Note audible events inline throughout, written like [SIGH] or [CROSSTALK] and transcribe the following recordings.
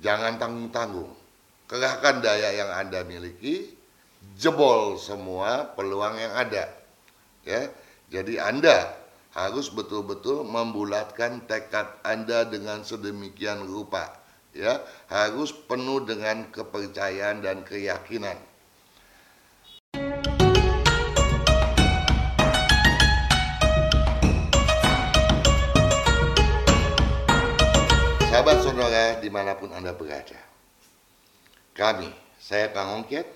Jangan tanggung-tanggung. Kerahkan daya yang Anda miliki, jebol semua peluang yang ada. Ya. Jadi Anda harus betul-betul membulatkan tekad Anda dengan sedemikian rupa. Ya, harus penuh dengan kepercayaan dan keyakinan. Saudara di mana pun Anda berada. Kami, saya Kang Ongket,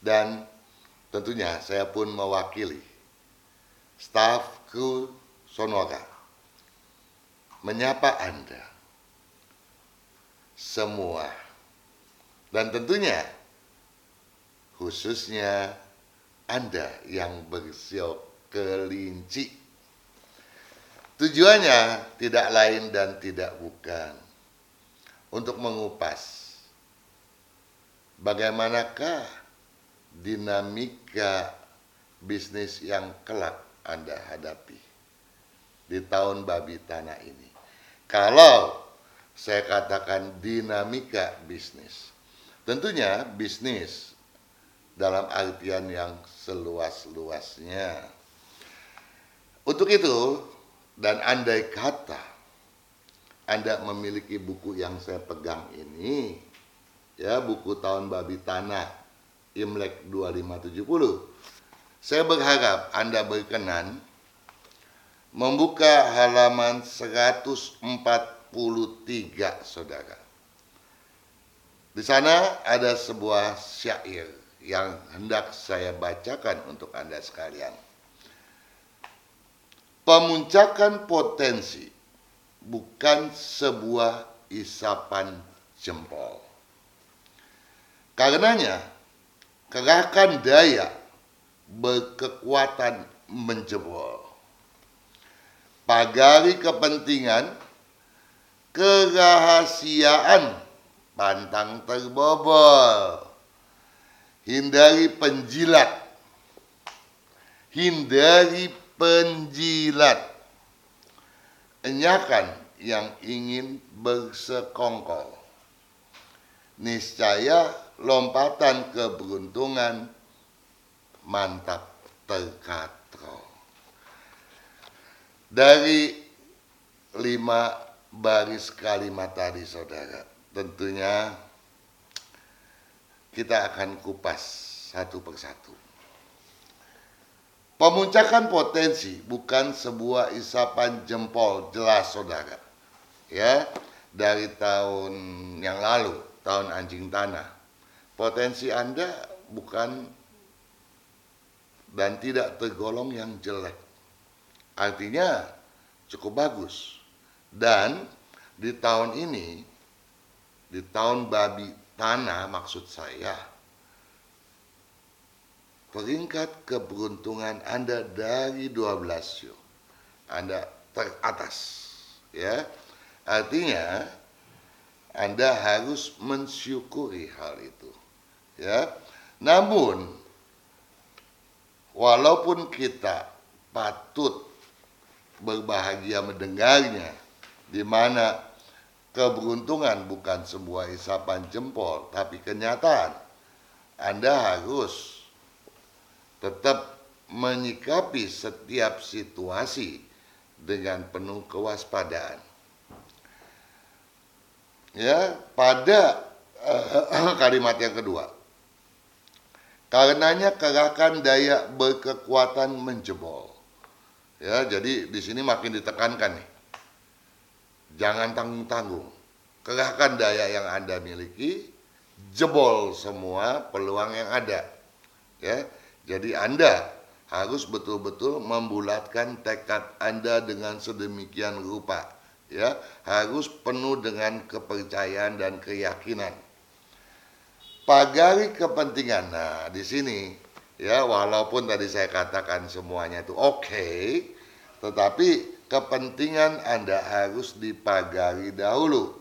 dan tentunya saya pun mewakili staf kru Sonora menyapa Anda semua dan tentunya khususnya Anda yang bersiok kelinci Tujuannya tidak lain dan tidak bukan untuk mengupas bagaimanakah dinamika bisnis yang kelak Anda hadapi di tahun babi tanah ini. Kalau saya katakan dinamika bisnis, tentunya bisnis dalam artian yang seluas-luasnya. Untuk itu, dan andai kata Anda memiliki buku yang saya pegang ini, ya buku tahun babi tanah Imlek 2570. Saya berharap Anda berkenan membuka halaman 143 Saudara. Di sana ada sebuah syair yang hendak saya bacakan untuk Anda sekalian. Pemuncakan potensi bukan sebuah isapan jempol. Karenanya, kerahkan daya berkekuatan menjebol. Pagari kepentingan, kerahasiaan, pantang terbobol. Hindari penjilat. Hindari penjilat. Enyakan yang ingin bersekongkol. Niscaya lompatan keberuntungan mantap terkatrol. Dari lima baris kalimat tadi saudara, tentunya kita akan kupas satu persatu. Pemuncakan potensi bukan sebuah isapan jempol jelas saudara. Ya, dari tahun yang lalu, tahun anjing tanah. Potensi Anda bukan dan tidak tergolong yang jelek. Artinya cukup bagus. Dan di tahun ini, di tahun babi tanah maksud saya, peringkat keberuntungan Anda dari 12 show. Anda teratas. Ya. Artinya Anda harus mensyukuri hal itu. Ya. Namun walaupun kita patut berbahagia mendengarnya di mana keberuntungan bukan sebuah isapan jempol tapi kenyataan Anda harus tetap menyikapi setiap situasi dengan penuh kewaspadaan. Ya, pada uh, [CLEARS THROAT] kalimat yang kedua. Karenanya kerahkan daya berkekuatan menjebol. Ya, jadi di sini makin ditekankan nih. Jangan tanggung-tanggung. Kerahkan daya yang Anda miliki, jebol semua peluang yang ada. Ya, jadi Anda harus betul-betul membulatkan tekad Anda dengan sedemikian rupa, ya, harus penuh dengan kepercayaan dan keyakinan. Pagari kepentingan. Nah, di sini ya walaupun tadi saya katakan semuanya itu oke, okay, tetapi kepentingan Anda harus dipagari dahulu.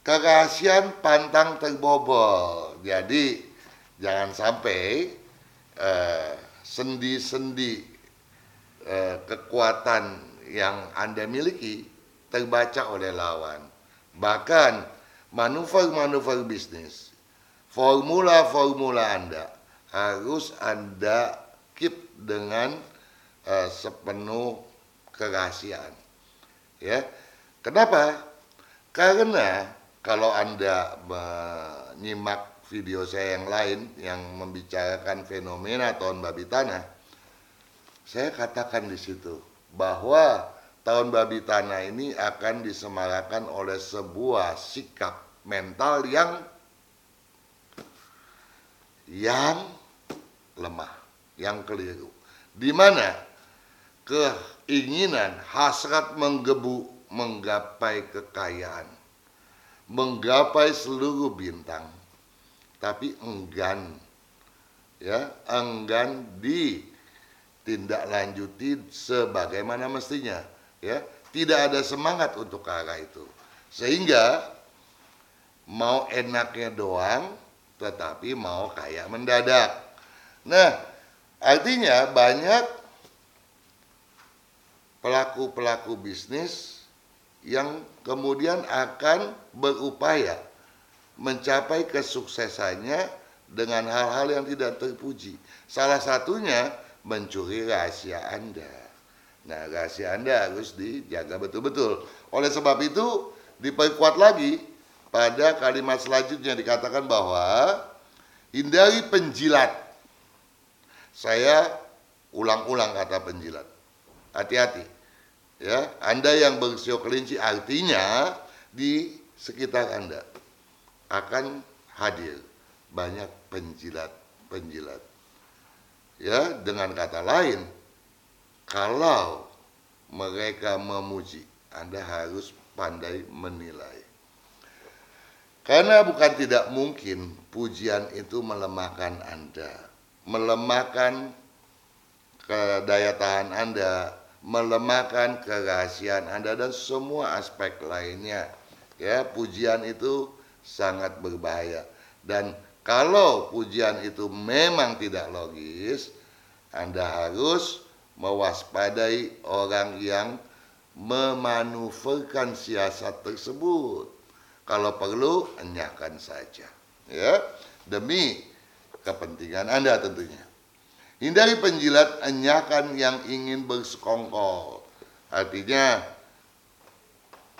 Kerahasiaan pantang terbobol. Jadi jangan sampai uh, sendi-sendi uh, kekuatan yang Anda miliki terbaca oleh lawan. Bahkan manuver-manuver bisnis, formula-formula Anda harus Anda keep dengan uh, sepenuh kerahasiaan. Ya. Kenapa? Karena kalau Anda menyimak video saya yang lain yang membicarakan fenomena tahun babi tanah, saya katakan di situ bahwa tahun babi tanah ini akan disemarakan oleh sebuah sikap mental yang yang lemah, yang keliru. Di mana keinginan, hasrat menggebu menggapai kekayaan, menggapai seluruh bintang, tapi enggan ya, enggan ditindaklanjuti sebagaimana mestinya, ya. Tidak ada semangat untuk ke arah itu. Sehingga mau enaknya doang tetapi mau kaya mendadak. Nah, artinya banyak pelaku-pelaku bisnis yang kemudian akan berupaya mencapai kesuksesannya dengan hal-hal yang tidak terpuji. Salah satunya mencuri rahasia Anda. Nah, rahasia Anda harus dijaga betul-betul. Oleh sebab itu, diperkuat lagi pada kalimat selanjutnya dikatakan bahwa hindari penjilat. Saya ulang-ulang kata penjilat. Hati-hati. Ya, Anda yang bersio kelinci artinya di sekitar Anda akan hadir banyak penjilat-penjilat. Ya, dengan kata lain, kalau mereka memuji, Anda harus pandai menilai. Karena bukan tidak mungkin pujian itu melemahkan Anda, melemahkan kedaya tahan Anda, melemahkan kerahasiaan Anda dan semua aspek lainnya. Ya, pujian itu sangat berbahaya. Dan kalau pujian itu memang tidak logis, Anda harus mewaspadai orang yang memanuverkan siasat tersebut kalau perlu, enyahkan saja. Ya, demi kepentingan Anda tentunya. Hindari penjilat, enyahkan yang ingin bersekongkol. Artinya,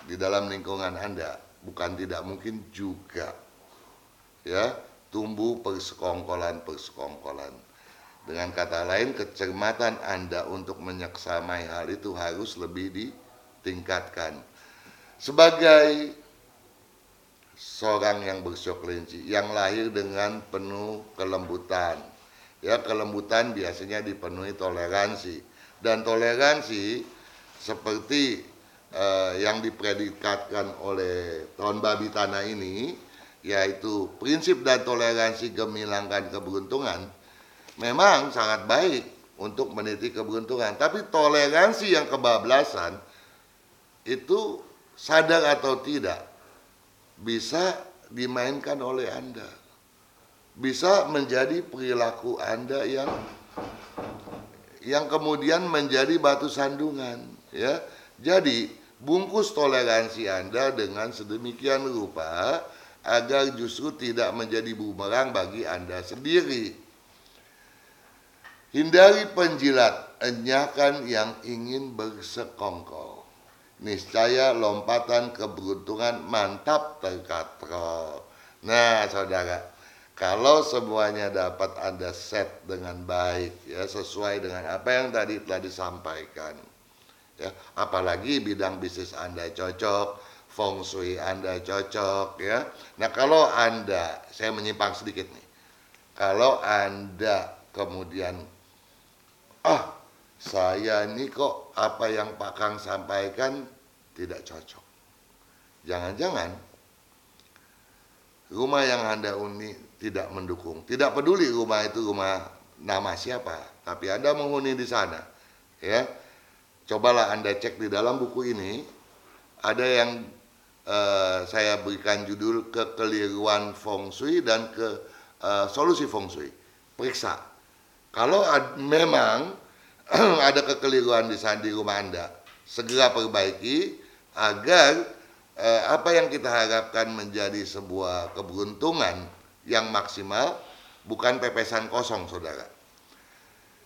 di dalam lingkungan Anda, bukan tidak mungkin juga ya tumbuh persekongkolan-persekongkolan. Dengan kata lain, kecermatan Anda untuk menyeksamai hal itu harus lebih ditingkatkan. Sebagai seorang yang bersyok kelinci yang lahir dengan penuh kelembutan. Ya, kelembutan biasanya dipenuhi toleransi dan toleransi seperti uh, yang dipredikatkan oleh tahun babi tanah ini yaitu prinsip dan toleransi gemilangkan keberuntungan memang sangat baik untuk meniti keberuntungan tapi toleransi yang kebablasan itu sadar atau tidak bisa dimainkan oleh Anda. Bisa menjadi perilaku Anda yang yang kemudian menjadi batu sandungan, ya. Jadi, bungkus toleransi Anda dengan sedemikian rupa agar justru tidak menjadi bumerang bagi Anda sendiri. Hindari penjilat, enyahkan yang ingin bersekongkol niscaya lompatan keberuntungan mantap terkatrol. Nah, saudara, kalau semuanya dapat Anda set dengan baik, ya sesuai dengan apa yang tadi telah disampaikan, ya apalagi bidang bisnis Anda cocok, feng shui Anda cocok, ya. Nah, kalau Anda, saya menyimpang sedikit nih, kalau Anda kemudian, ah saya ini kok apa yang Pak Kang sampaikan tidak cocok. Jangan-jangan rumah yang Anda uni tidak mendukung. Tidak peduli rumah itu rumah nama siapa, tapi Anda menghuni di sana. Ya. Cobalah Anda cek di dalam buku ini ada yang uh, saya berikan judul kekeliruan feng shui dan ke uh, solusi feng shui. Periksa. Kalau memang [CLEARS THROAT] ada kekeliruan di, di rumah Anda, segera perbaiki agar eh, apa yang kita harapkan menjadi sebuah keberuntungan yang maksimal bukan pepesan kosong saudara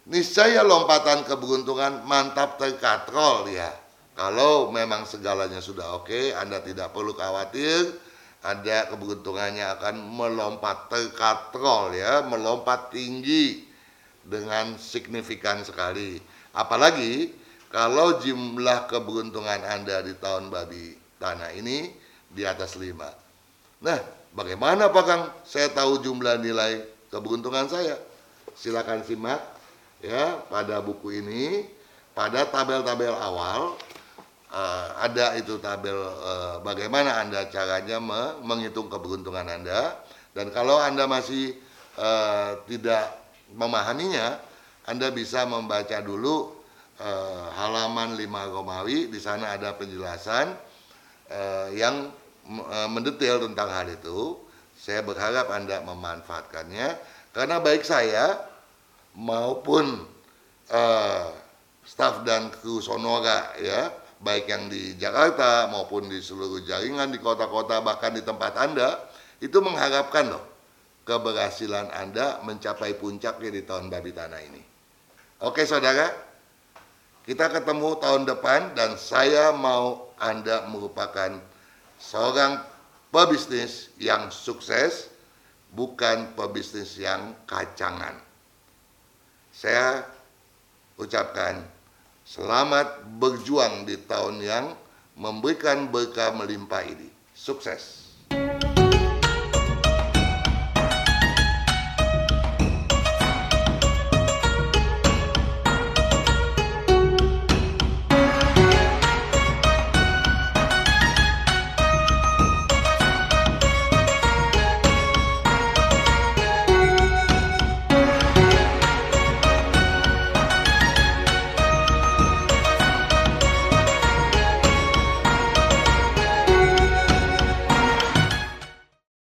niscaya lompatan keberuntungan mantap terkatrol ya. Kalau memang segalanya sudah oke Anda tidak perlu khawatir ada keberuntungannya akan melompat terkatrol ya melompat tinggi dengan signifikan sekali. Apalagi kalau jumlah keberuntungan Anda di tahun babi tanah ini di atas 5 nah bagaimana Pak Kang? Saya tahu jumlah nilai keberuntungan saya. Silakan simak ya pada buku ini pada tabel-tabel awal uh, ada itu tabel uh, bagaimana anda caranya me menghitung keberuntungan anda. Dan kalau anda masih uh, tidak memahaminya anda bisa membaca dulu uh, halaman 5 Romawi. Di sana ada penjelasan uh, yang mendetail tentang hal itu. Saya berharap anda memanfaatkannya. Karena baik saya maupun uh, staf dan kru Sonora ya baik yang di Jakarta maupun di seluruh jaringan di kota-kota bahkan di tempat Anda itu mengharapkan loh keberhasilan Anda mencapai puncaknya di tahun babi tanah ini. Oke saudara, kita ketemu tahun depan dan saya mau Anda merupakan seorang pebisnis yang sukses bukan pebisnis yang kacangan. Saya ucapkan selamat berjuang di tahun yang memberikan berkah melimpah ini. Sukses.